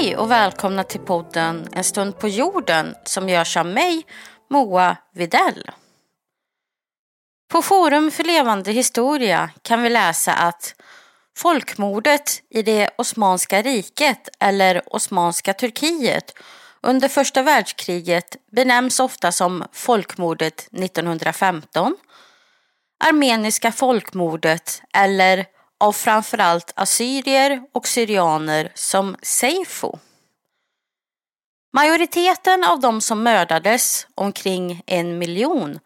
Hej och välkomna till podden En stund på jorden som görs av mig, Moa Videll. På Forum för levande historia kan vi läsa att folkmordet i det Osmanska riket eller Osmanska Turkiet under första världskriget benämns ofta som folkmordet 1915, armeniska folkmordet eller av framförallt assyrier och syrianer som Seifo. Majoriteten av de som mördades, omkring en miljon,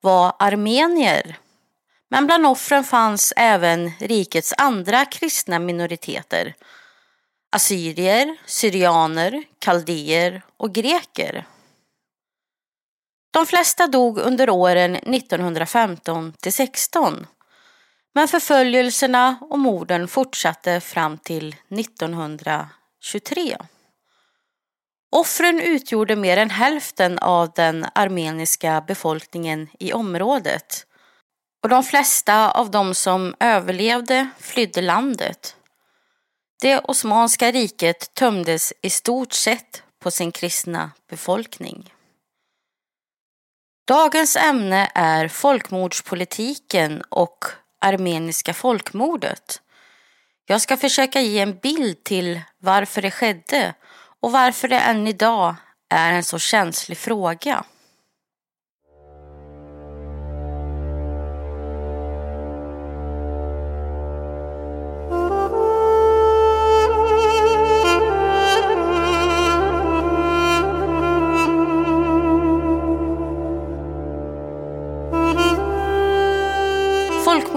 var armenier. Men bland offren fanns även rikets andra kristna minoriteter. Assyrier, syrianer, kaldéer och greker. De flesta dog under åren 1915 till 16 men förföljelserna och morden fortsatte fram till 1923. Offren utgjorde mer än hälften av den armeniska befolkningen i området och de flesta av de som överlevde flydde landet. Det Osmanska riket tömdes i stort sett på sin kristna befolkning. Dagens ämne är folkmordspolitiken och armeniska folkmordet. Jag ska försöka ge en bild till varför det skedde och varför det än idag är en så känslig fråga.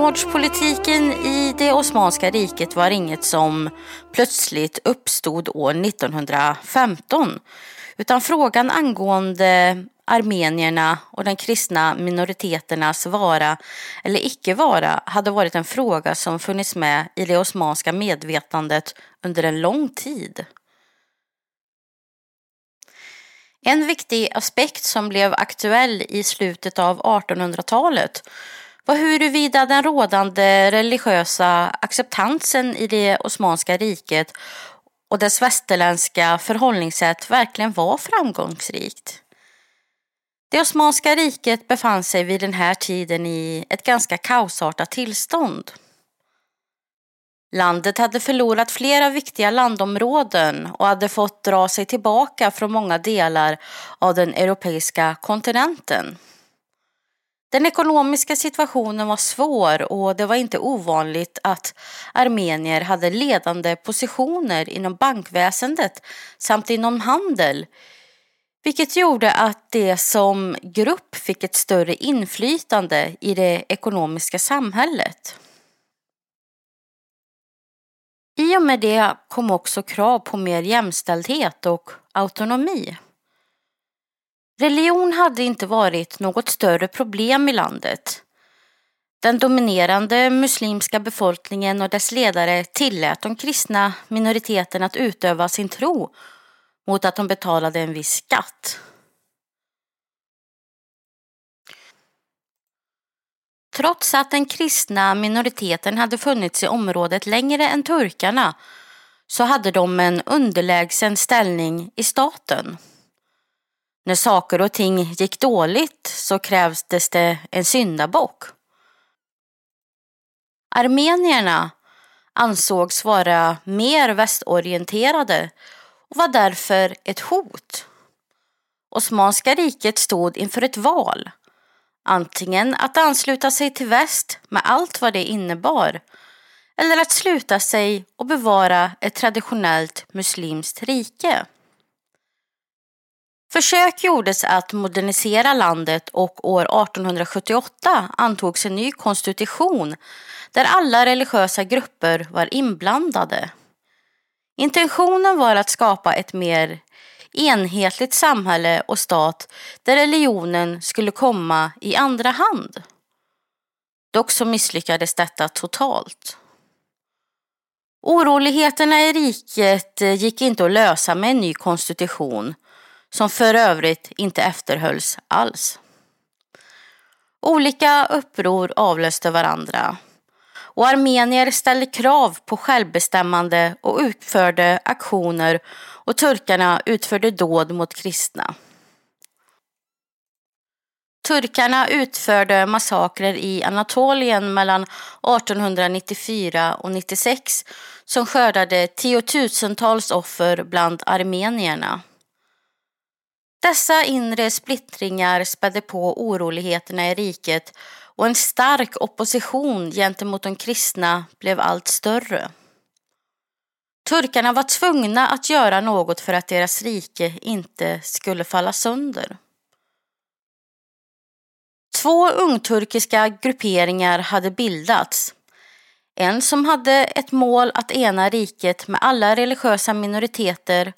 Folkmordspolitiken i det Osmanska riket var inget som plötsligt uppstod år 1915 utan frågan angående armenierna och den kristna minoriteternas vara eller icke vara hade varit en fråga som funnits med i det osmanska medvetandet under en lång tid. En viktig aspekt som blev aktuell i slutet av 1800-talet var huruvida den rådande religiösa acceptansen i det Osmanska riket och dess västerländska förhållningssätt verkligen var framgångsrikt. Det Osmanska riket befann sig vid den här tiden i ett ganska kaosartat tillstånd. Landet hade förlorat flera viktiga landområden och hade fått dra sig tillbaka från många delar av den europeiska kontinenten. Den ekonomiska situationen var svår och det var inte ovanligt att armenier hade ledande positioner inom bankväsendet samt inom handel, vilket gjorde att de som grupp fick ett större inflytande i det ekonomiska samhället. I och med det kom också krav på mer jämställdhet och autonomi. Religion hade inte varit något större problem i landet. Den dominerande muslimska befolkningen och dess ledare tillät de kristna minoriteterna att utöva sin tro mot att de betalade en viss skatt. Trots att den kristna minoriteten hade funnits i området längre än turkarna så hade de en underlägsen ställning i staten. När saker och ting gick dåligt så krävdes det en syndabock. Armenierna ansågs vara mer västorienterade och var därför ett hot. Osmanska riket stod inför ett val. Antingen att ansluta sig till väst med allt vad det innebar eller att sluta sig och bevara ett traditionellt muslimskt rike. Försök gjordes att modernisera landet och år 1878 antogs en ny konstitution där alla religiösa grupper var inblandade. Intentionen var att skapa ett mer enhetligt samhälle och stat där religionen skulle komma i andra hand. Dock så misslyckades detta totalt. Oroligheterna i riket eh, gick inte att lösa med en ny konstitution som för övrigt inte efterhölls alls. Olika uppror avlöste varandra och armenier ställde krav på självbestämmande och utförde aktioner och turkarna utförde dåd mot kristna. Turkarna utförde massakrer i Anatolien mellan 1894 och 96 som skördade tiotusentals offer bland armenierna. Dessa inre splittringar spädde på oroligheterna i riket och en stark opposition gentemot de kristna blev allt större. Turkarna var tvungna att göra något för att deras rike inte skulle falla sönder. Två ungturkiska grupperingar hade bildats. En som hade ett mål att ena riket med alla religiösa minoriteter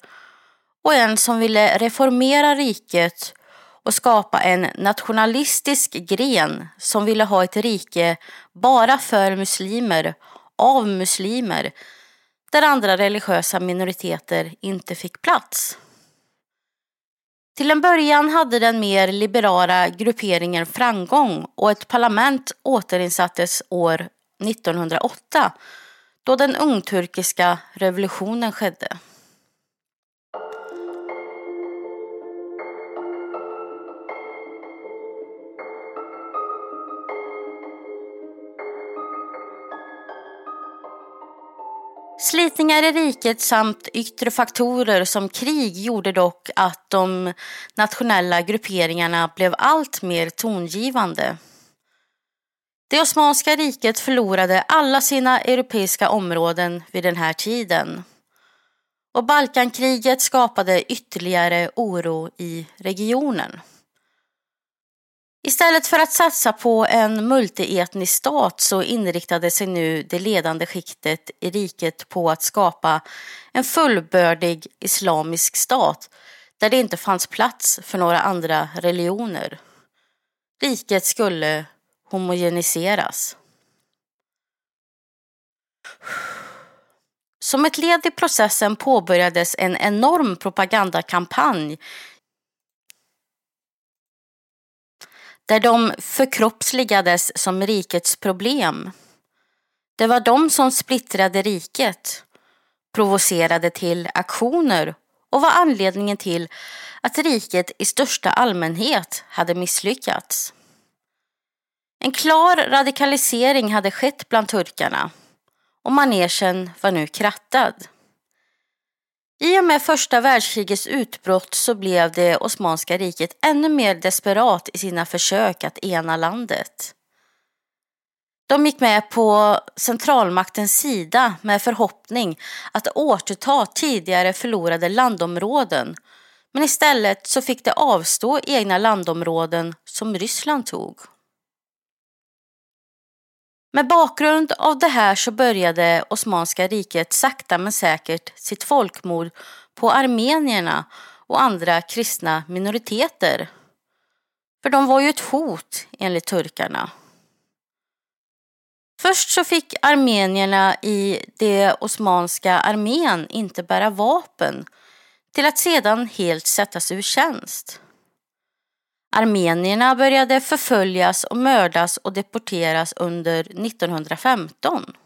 och en som ville reformera riket och skapa en nationalistisk gren som ville ha ett rike bara för muslimer, av muslimer, där andra religiösa minoriteter inte fick plats. Till en början hade den mer liberala grupperingen framgång och ett parlament återinsattes år 1908 då den ungturkiska revolutionen skedde. Slitningar i riket samt yttre faktorer som krig gjorde dock att de nationella grupperingarna blev allt mer tongivande. Det Osmanska riket förlorade alla sina europeiska områden vid den här tiden. Och Balkankriget skapade ytterligare oro i regionen. Istället för att satsa på en multietnisk stat så inriktade sig nu det ledande skiktet i riket på att skapa en fullbördig islamisk stat där det inte fanns plats för några andra religioner. Riket skulle homogeniseras. Som ett led i processen påbörjades en enorm propagandakampanj där de förkroppsligades som rikets problem. Det var de som splittrade riket, provocerade till aktioner och var anledningen till att riket i största allmänhet hade misslyckats. En klar radikalisering hade skett bland turkarna och manegen var nu krattad. I och med första världskrigets utbrott så blev det Osmanska riket ännu mer desperat i sina försök att ena landet. De gick med på centralmaktens sida med förhoppning att återta tidigare förlorade landområden men istället så fick de avstå egna landområden som Ryssland tog. Med bakgrund av det här så började Osmanska riket sakta men säkert sitt folkmord på armenierna och andra kristna minoriteter. För de var ju ett hot enligt turkarna. Först så fick armenierna i det osmanska armén inte bära vapen till att sedan helt sättas ur tjänst. Armenierna började förföljas och mördas och deporteras under 1915.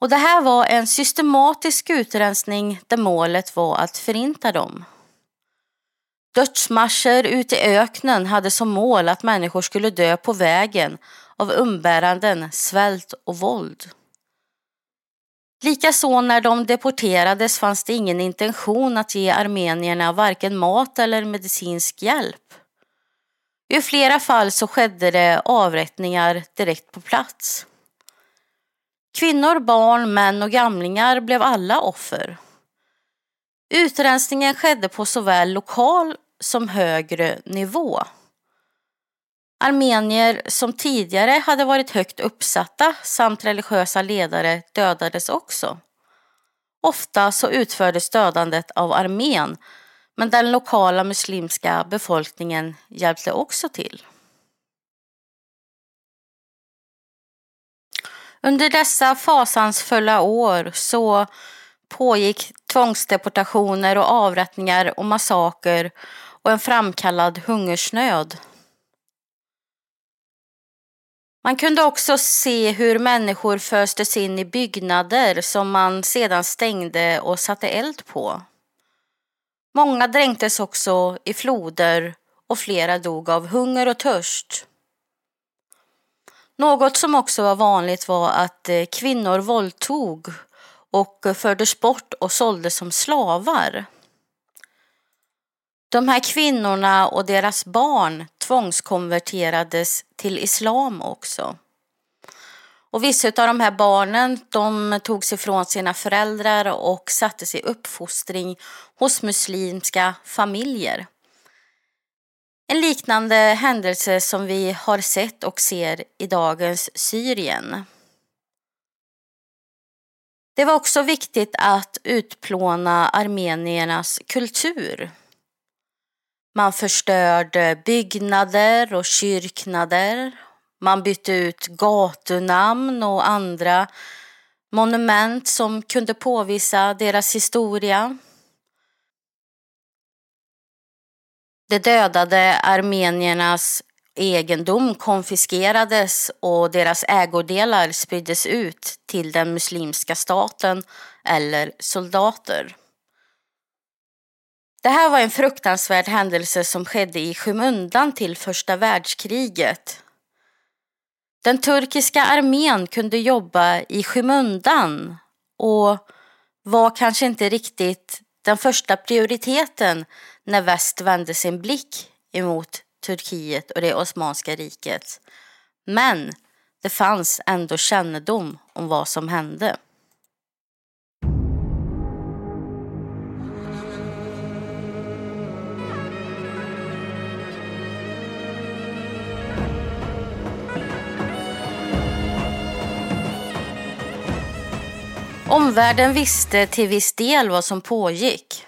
Och det här var en systematisk utrensning där målet var att förinta dem. Dödsmarscher ute i öknen hade som mål att människor skulle dö på vägen av umbäranden, svält och våld. Likaså när de deporterades fanns det ingen intention att ge armenierna varken mat eller medicinsk hjälp. I flera fall så skedde det avrättningar direkt på plats. Kvinnor, barn, män och gamlingar blev alla offer. Utrensningen skedde på såväl lokal som högre nivå. Armenier som tidigare hade varit högt uppsatta samt religiösa ledare dödades också. Ofta så utfördes dödandet av armén men den lokala muslimska befolkningen hjälpte också till. Under dessa fasansfulla år så pågick tvångsdeportationer och avrättningar och massaker och en framkallad hungersnöd. Man kunde också se hur människor föstes in i byggnader som man sedan stängde och satte eld på. Många dränktes också i floder och flera dog av hunger och törst. Något som också var vanligt var att eh, kvinnor våldtog och eh, fördes bort och såldes som slavar. De här kvinnorna och deras barn tvångskonverterades till islam också. Och vissa av de här barnen de togs ifrån sina föräldrar och sattes i uppfostring hos muslimska familjer. En liknande händelse som vi har sett och ser i dagens Syrien. Det var också viktigt att utplåna armeniernas kultur. Man förstörde byggnader och kyrknader. Man bytte ut gatunamn och andra monument som kunde påvisa deras historia. De dödade armeniernas egendom konfiskerades och deras ägodelar spriddes ut till den muslimska staten eller soldater. Det här var en fruktansvärd händelse som skedde i skymundan till första världskriget. Den turkiska armén kunde jobba i skymundan och var kanske inte riktigt den första prioriteten när väst vände sin blick emot Turkiet och det Osmanska riket. Men det fanns ändå kännedom om vad som hände. Omvärlden visste till viss del vad som pågick.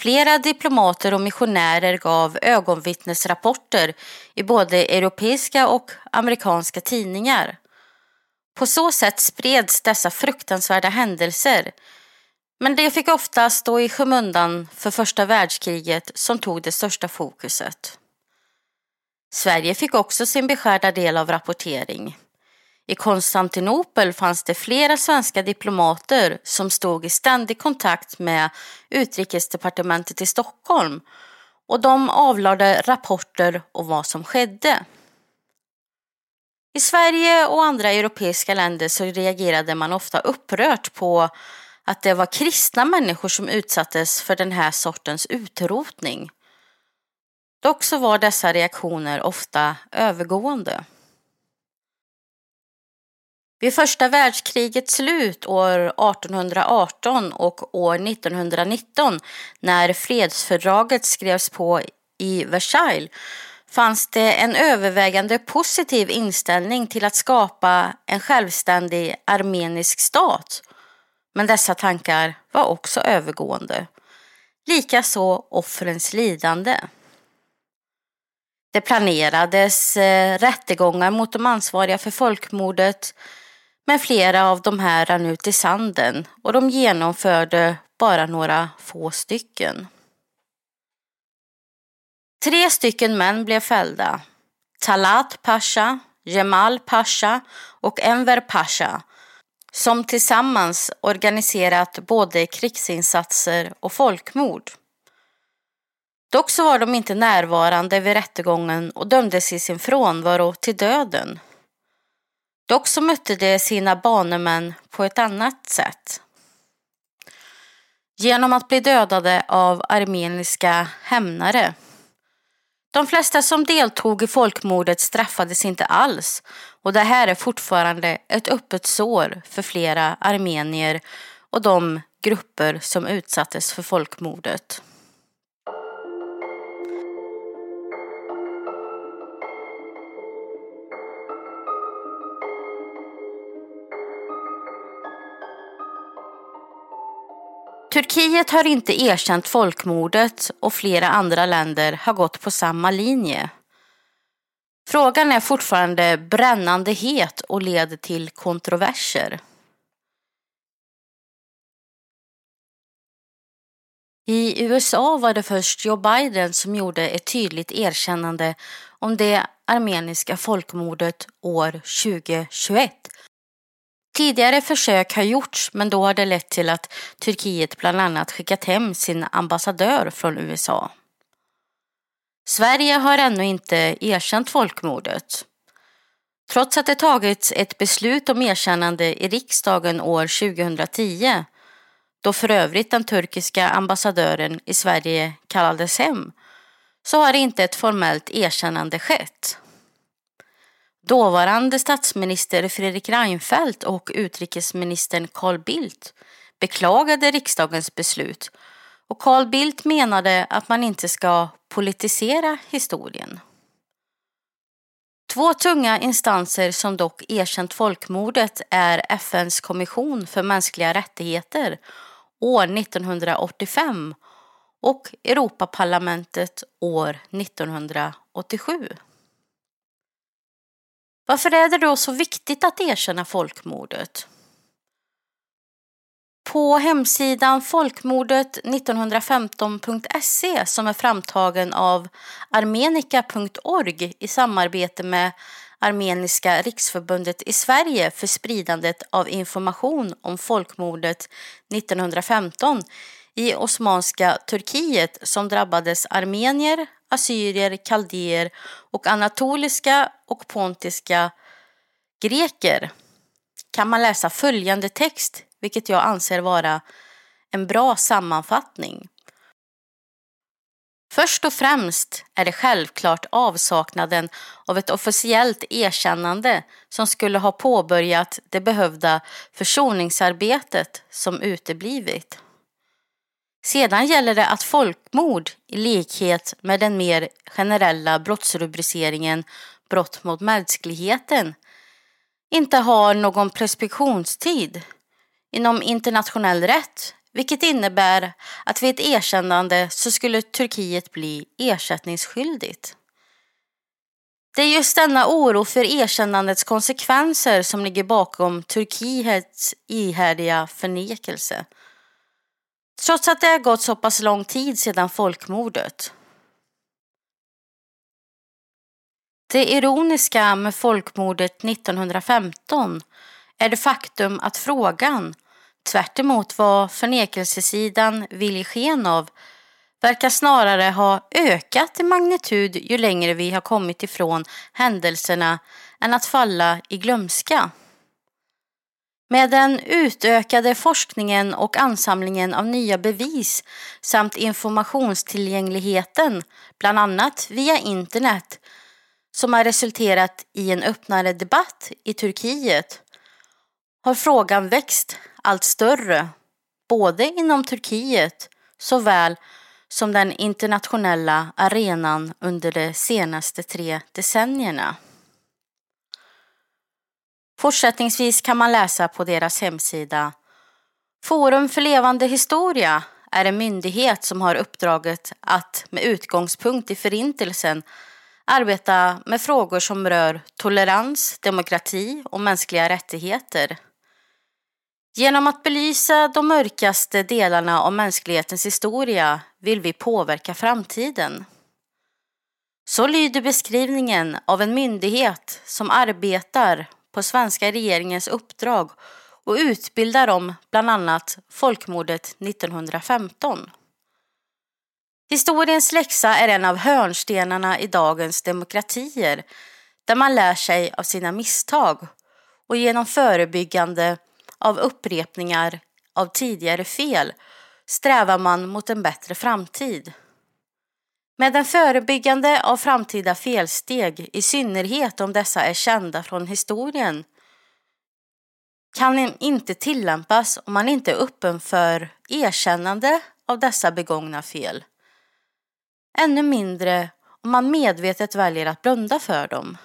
Flera diplomater och missionärer gav ögonvittnesrapporter i både europeiska och amerikanska tidningar. På så sätt spreds dessa fruktansvärda händelser men det fick ofta stå i skymundan för första världskriget som tog det största fokuset. Sverige fick också sin beskärda del av rapportering. I Konstantinopel fanns det flera svenska diplomater som stod i ständig kontakt med utrikesdepartementet i Stockholm och de avlade rapporter om vad som skedde. I Sverige och andra europeiska länder så reagerade man ofta upprört på att det var kristna människor som utsattes för den här sortens utrotning. Dock så var dessa reaktioner ofta övergående. Vid första världskrigets slut år 1818 och år 1919 när fredsfördraget skrevs på i Versailles fanns det en övervägande positiv inställning till att skapa en självständig armenisk stat. Men dessa tankar var också övergående. Likaså offrens lidande. Det planerades eh, rättegångar mot de ansvariga för folkmordet men flera av de här rann ut i sanden och de genomförde bara några få stycken. Tre stycken män blev fällda. Talat Pasha, Jemal Pasha och Enver Pasha som tillsammans organiserat både krigsinsatser och folkmord. Dock så var de inte närvarande vid rättegången och dömdes i sin frånvaro till döden. Dock så mötte de sina banemän på ett annat sätt. Genom att bli dödade av armeniska hämnare. De flesta som deltog i folkmordet straffades inte alls och det här är fortfarande ett öppet sår för flera armenier och de grupper som utsattes för folkmordet. Turkiet har inte erkänt folkmordet och flera andra länder har gått på samma linje. Frågan är fortfarande brännande het och leder till kontroverser. I USA var det först Joe Biden som gjorde ett tydligt erkännande om det armeniska folkmordet år 2021. Tidigare försök har gjorts men då har det lett till att Turkiet bland annat skickat hem sin ambassadör från USA. Sverige har ännu inte erkänt folkmordet. Trots att det tagits ett beslut om erkännande i riksdagen år 2010 då för övrigt den turkiska ambassadören i Sverige kallades hem, så har inte ett formellt erkännande skett. Dåvarande statsminister Fredrik Reinfeldt och utrikesministern Carl Bildt beklagade riksdagens beslut och Carl Bildt menade att man inte ska politisera historien. Två tunga instanser som dock erkänt folkmordet är FNs kommission för mänskliga rättigheter år 1985 och Europaparlamentet år 1987. Varför är det då så viktigt att erkänna folkmordet? På hemsidan folkmordet1915.se som är framtagen av armenica.org i samarbete med Armeniska riksförbundet i Sverige för spridandet av information om folkmordet 1915 i Osmanska Turkiet som drabbades armenier, assyrier, kaldéer och anatoliska och pontiska greker kan man läsa följande text, vilket jag anser vara en bra sammanfattning. Först och främst är det självklart avsaknaden av ett officiellt erkännande som skulle ha påbörjat det behövda försoningsarbetet som uteblivit. Sedan gäller det att folkmord, i likhet med den mer generella brottsrubriceringen brott mot mänskligheten, inte har någon preskriptionstid. Inom internationell rätt vilket innebär att vid ett erkännande så skulle Turkiet bli ersättningsskyldigt. Det är just denna oro för erkännandets konsekvenser som ligger bakom Turkiets ihärdiga förnekelse. Trots att det har gått så pass lång tid sedan folkmordet. Det ironiska med folkmordet 1915 är det faktum att frågan tvärt vad förnekelsesidan vill ge sken av, verkar snarare ha ökat i magnitud ju längre vi har kommit ifrån händelserna än att falla i glömska. Med den utökade forskningen och ansamlingen av nya bevis samt informationstillgängligheten, bland annat via internet, som har resulterat i en öppnare debatt i Turkiet, har frågan växt allt större, både inom Turkiet såväl som den internationella arenan under de senaste tre decennierna. Fortsättningsvis kan man läsa på deras hemsida Forum för levande historia är en myndighet som har uppdraget att med utgångspunkt i Förintelsen arbeta med frågor som rör tolerans, demokrati och mänskliga rättigheter. Genom att belysa de mörkaste delarna av mänsklighetens historia vill vi påverka framtiden. Så lyder beskrivningen av en myndighet som arbetar på svenska regeringens uppdrag och utbildar om bland annat folkmordet 1915. Historiens läxa är en av hörnstenarna i dagens demokratier där man lär sig av sina misstag och genom förebyggande av upprepningar av tidigare fel strävar man mot en bättre framtid. Med en förebyggande av framtida felsteg, i synnerhet om dessa är kända från historien, kan inte tillämpas om man inte är öppen för erkännande av dessa begångna fel. Ännu mindre om man medvetet väljer att blunda för dem.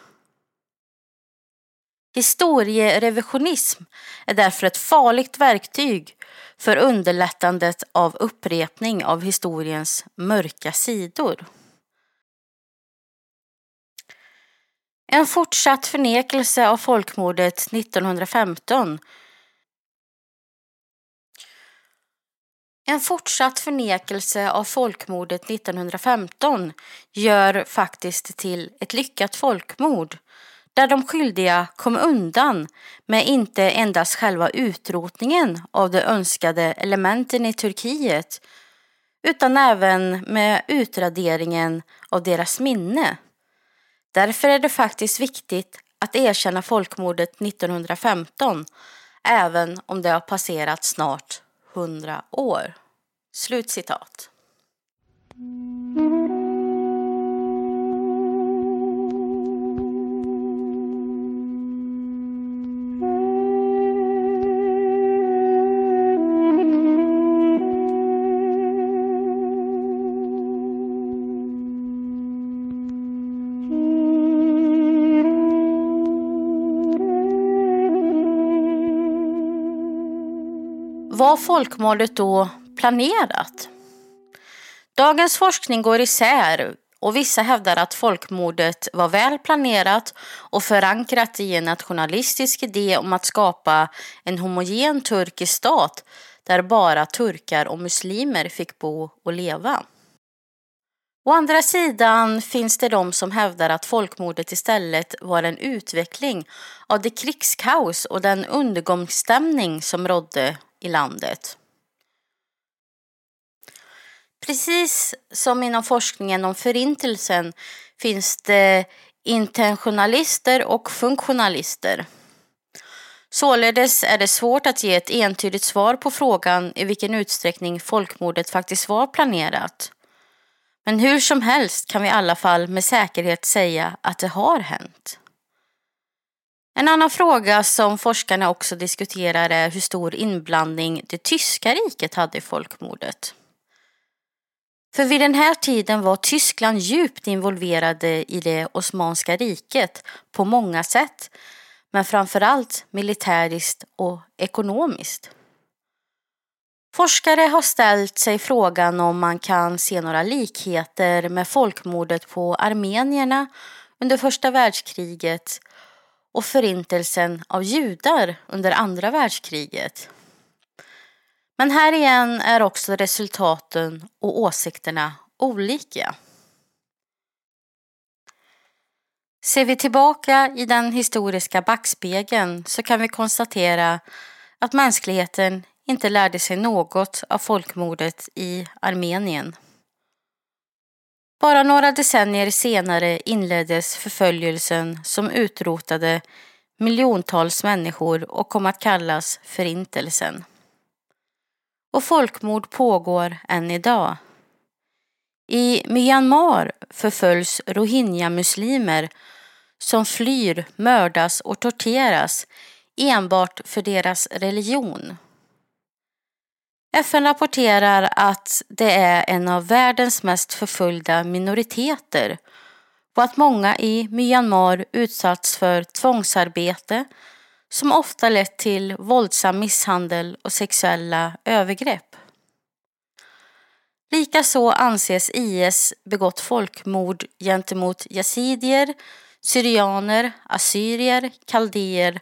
Historierevisionism är därför ett farligt verktyg för underlättandet av upprepning av historiens mörka sidor. En fortsatt förnekelse av folkmordet 1915 En fortsatt förnekelse av folkmordet 1915 gör faktiskt till ett lyckat folkmord där de skyldiga kom undan med inte endast själva utrotningen av de önskade elementen i Turkiet utan även med utraderingen av deras minne. Därför är det faktiskt viktigt att erkänna folkmordet 1915 även om det har passerat snart 100 år. Slutcitat. Var folkmordet då planerat? Dagens forskning går isär och vissa hävdar att folkmordet var väl planerat och förankrat i en nationalistisk idé om att skapa en homogen turkisk stat där bara turkar och muslimer fick bo och leva. Å andra sidan finns det de som hävdar att folkmordet istället var en utveckling av det krigskaos och den undergångsstämning som rådde i landet. Precis som inom forskningen om förintelsen finns det intentionalister och funktionalister. Således är det svårt att ge ett entydigt svar på frågan i vilken utsträckning folkmordet faktiskt var planerat. Men hur som helst kan vi i alla fall med säkerhet säga att det har hänt. En annan fråga som forskarna också diskuterar är hur stor inblandning det tyska riket hade i folkmordet. För vid den här tiden var Tyskland djupt involverade i det Osmanska riket på många sätt, men framförallt militäriskt och ekonomiskt. Forskare har ställt sig frågan om man kan se några likheter med folkmordet på armenierna under första världskriget och förintelsen av judar under andra världskriget. Men här igen är också resultaten och åsikterna olika. Ser vi tillbaka i den historiska backspegeln så kan vi konstatera att mänskligheten inte lärde sig något av folkmordet i Armenien. Bara några decennier senare inleddes förföljelsen som utrotade miljontals människor och kom att kallas Förintelsen. Och folkmord pågår än idag. I Myanmar förföljs rohingya-muslimer som flyr, mördas och torteras enbart för deras religion. FN rapporterar att det är en av världens mest förföljda minoriteter och att många i Myanmar utsatts för tvångsarbete som ofta lett till våldsam misshandel och sexuella övergrepp. Likaså anses IS begått folkmord gentemot yazidier, syrianer, assyrier, kaldéer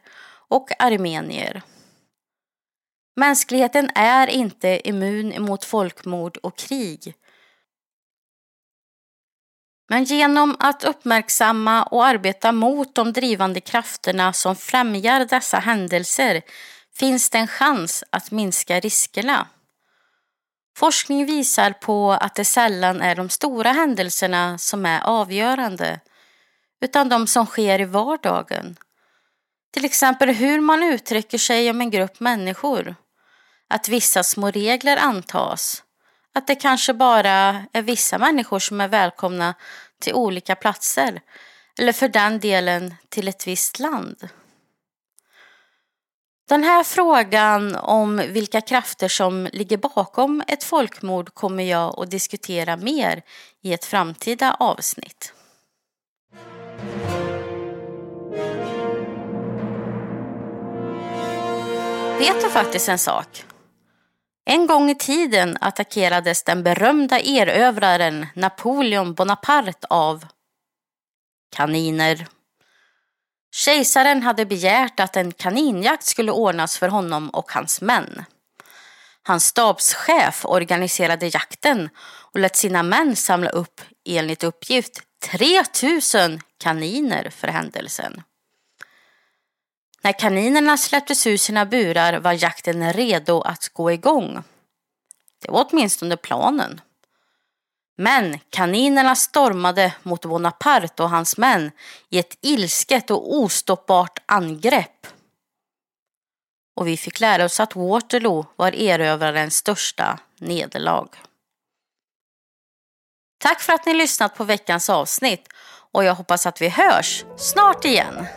och armenier. Mänskligheten är inte immun mot folkmord och krig. Men genom att uppmärksamma och arbeta mot de drivande krafterna som främjar dessa händelser finns det en chans att minska riskerna. Forskning visar på att det sällan är de stora händelserna som är avgörande utan de som sker i vardagen. Till exempel hur man uttrycker sig om en grupp människor. Att vissa små regler antas. Att det kanske bara är vissa människor som är välkomna till olika platser. Eller för den delen till ett visst land. Den här frågan om vilka krafter som ligger bakom ett folkmord kommer jag att diskutera mer i ett framtida avsnitt. Vet du faktiskt en sak? En gång i tiden attackerades den berömda erövraren Napoleon Bonaparte av kaniner. Kejsaren hade begärt att en kaninjakt skulle ordnas för honom och hans män. Hans stabschef organiserade jakten och lät sina män samla upp, enligt uppgift, 3000 kaniner för händelsen. När kaninerna släpptes ur sina burar var jakten redo att gå igång. Det var åtminstone planen. Men kaninerna stormade mot Bonaparte och hans män i ett ilsket och ostoppbart angrepp. Och vi fick lära oss att Waterloo var erövrarens största nederlag. Tack för att ni lyssnat på veckans avsnitt och jag hoppas att vi hörs snart igen.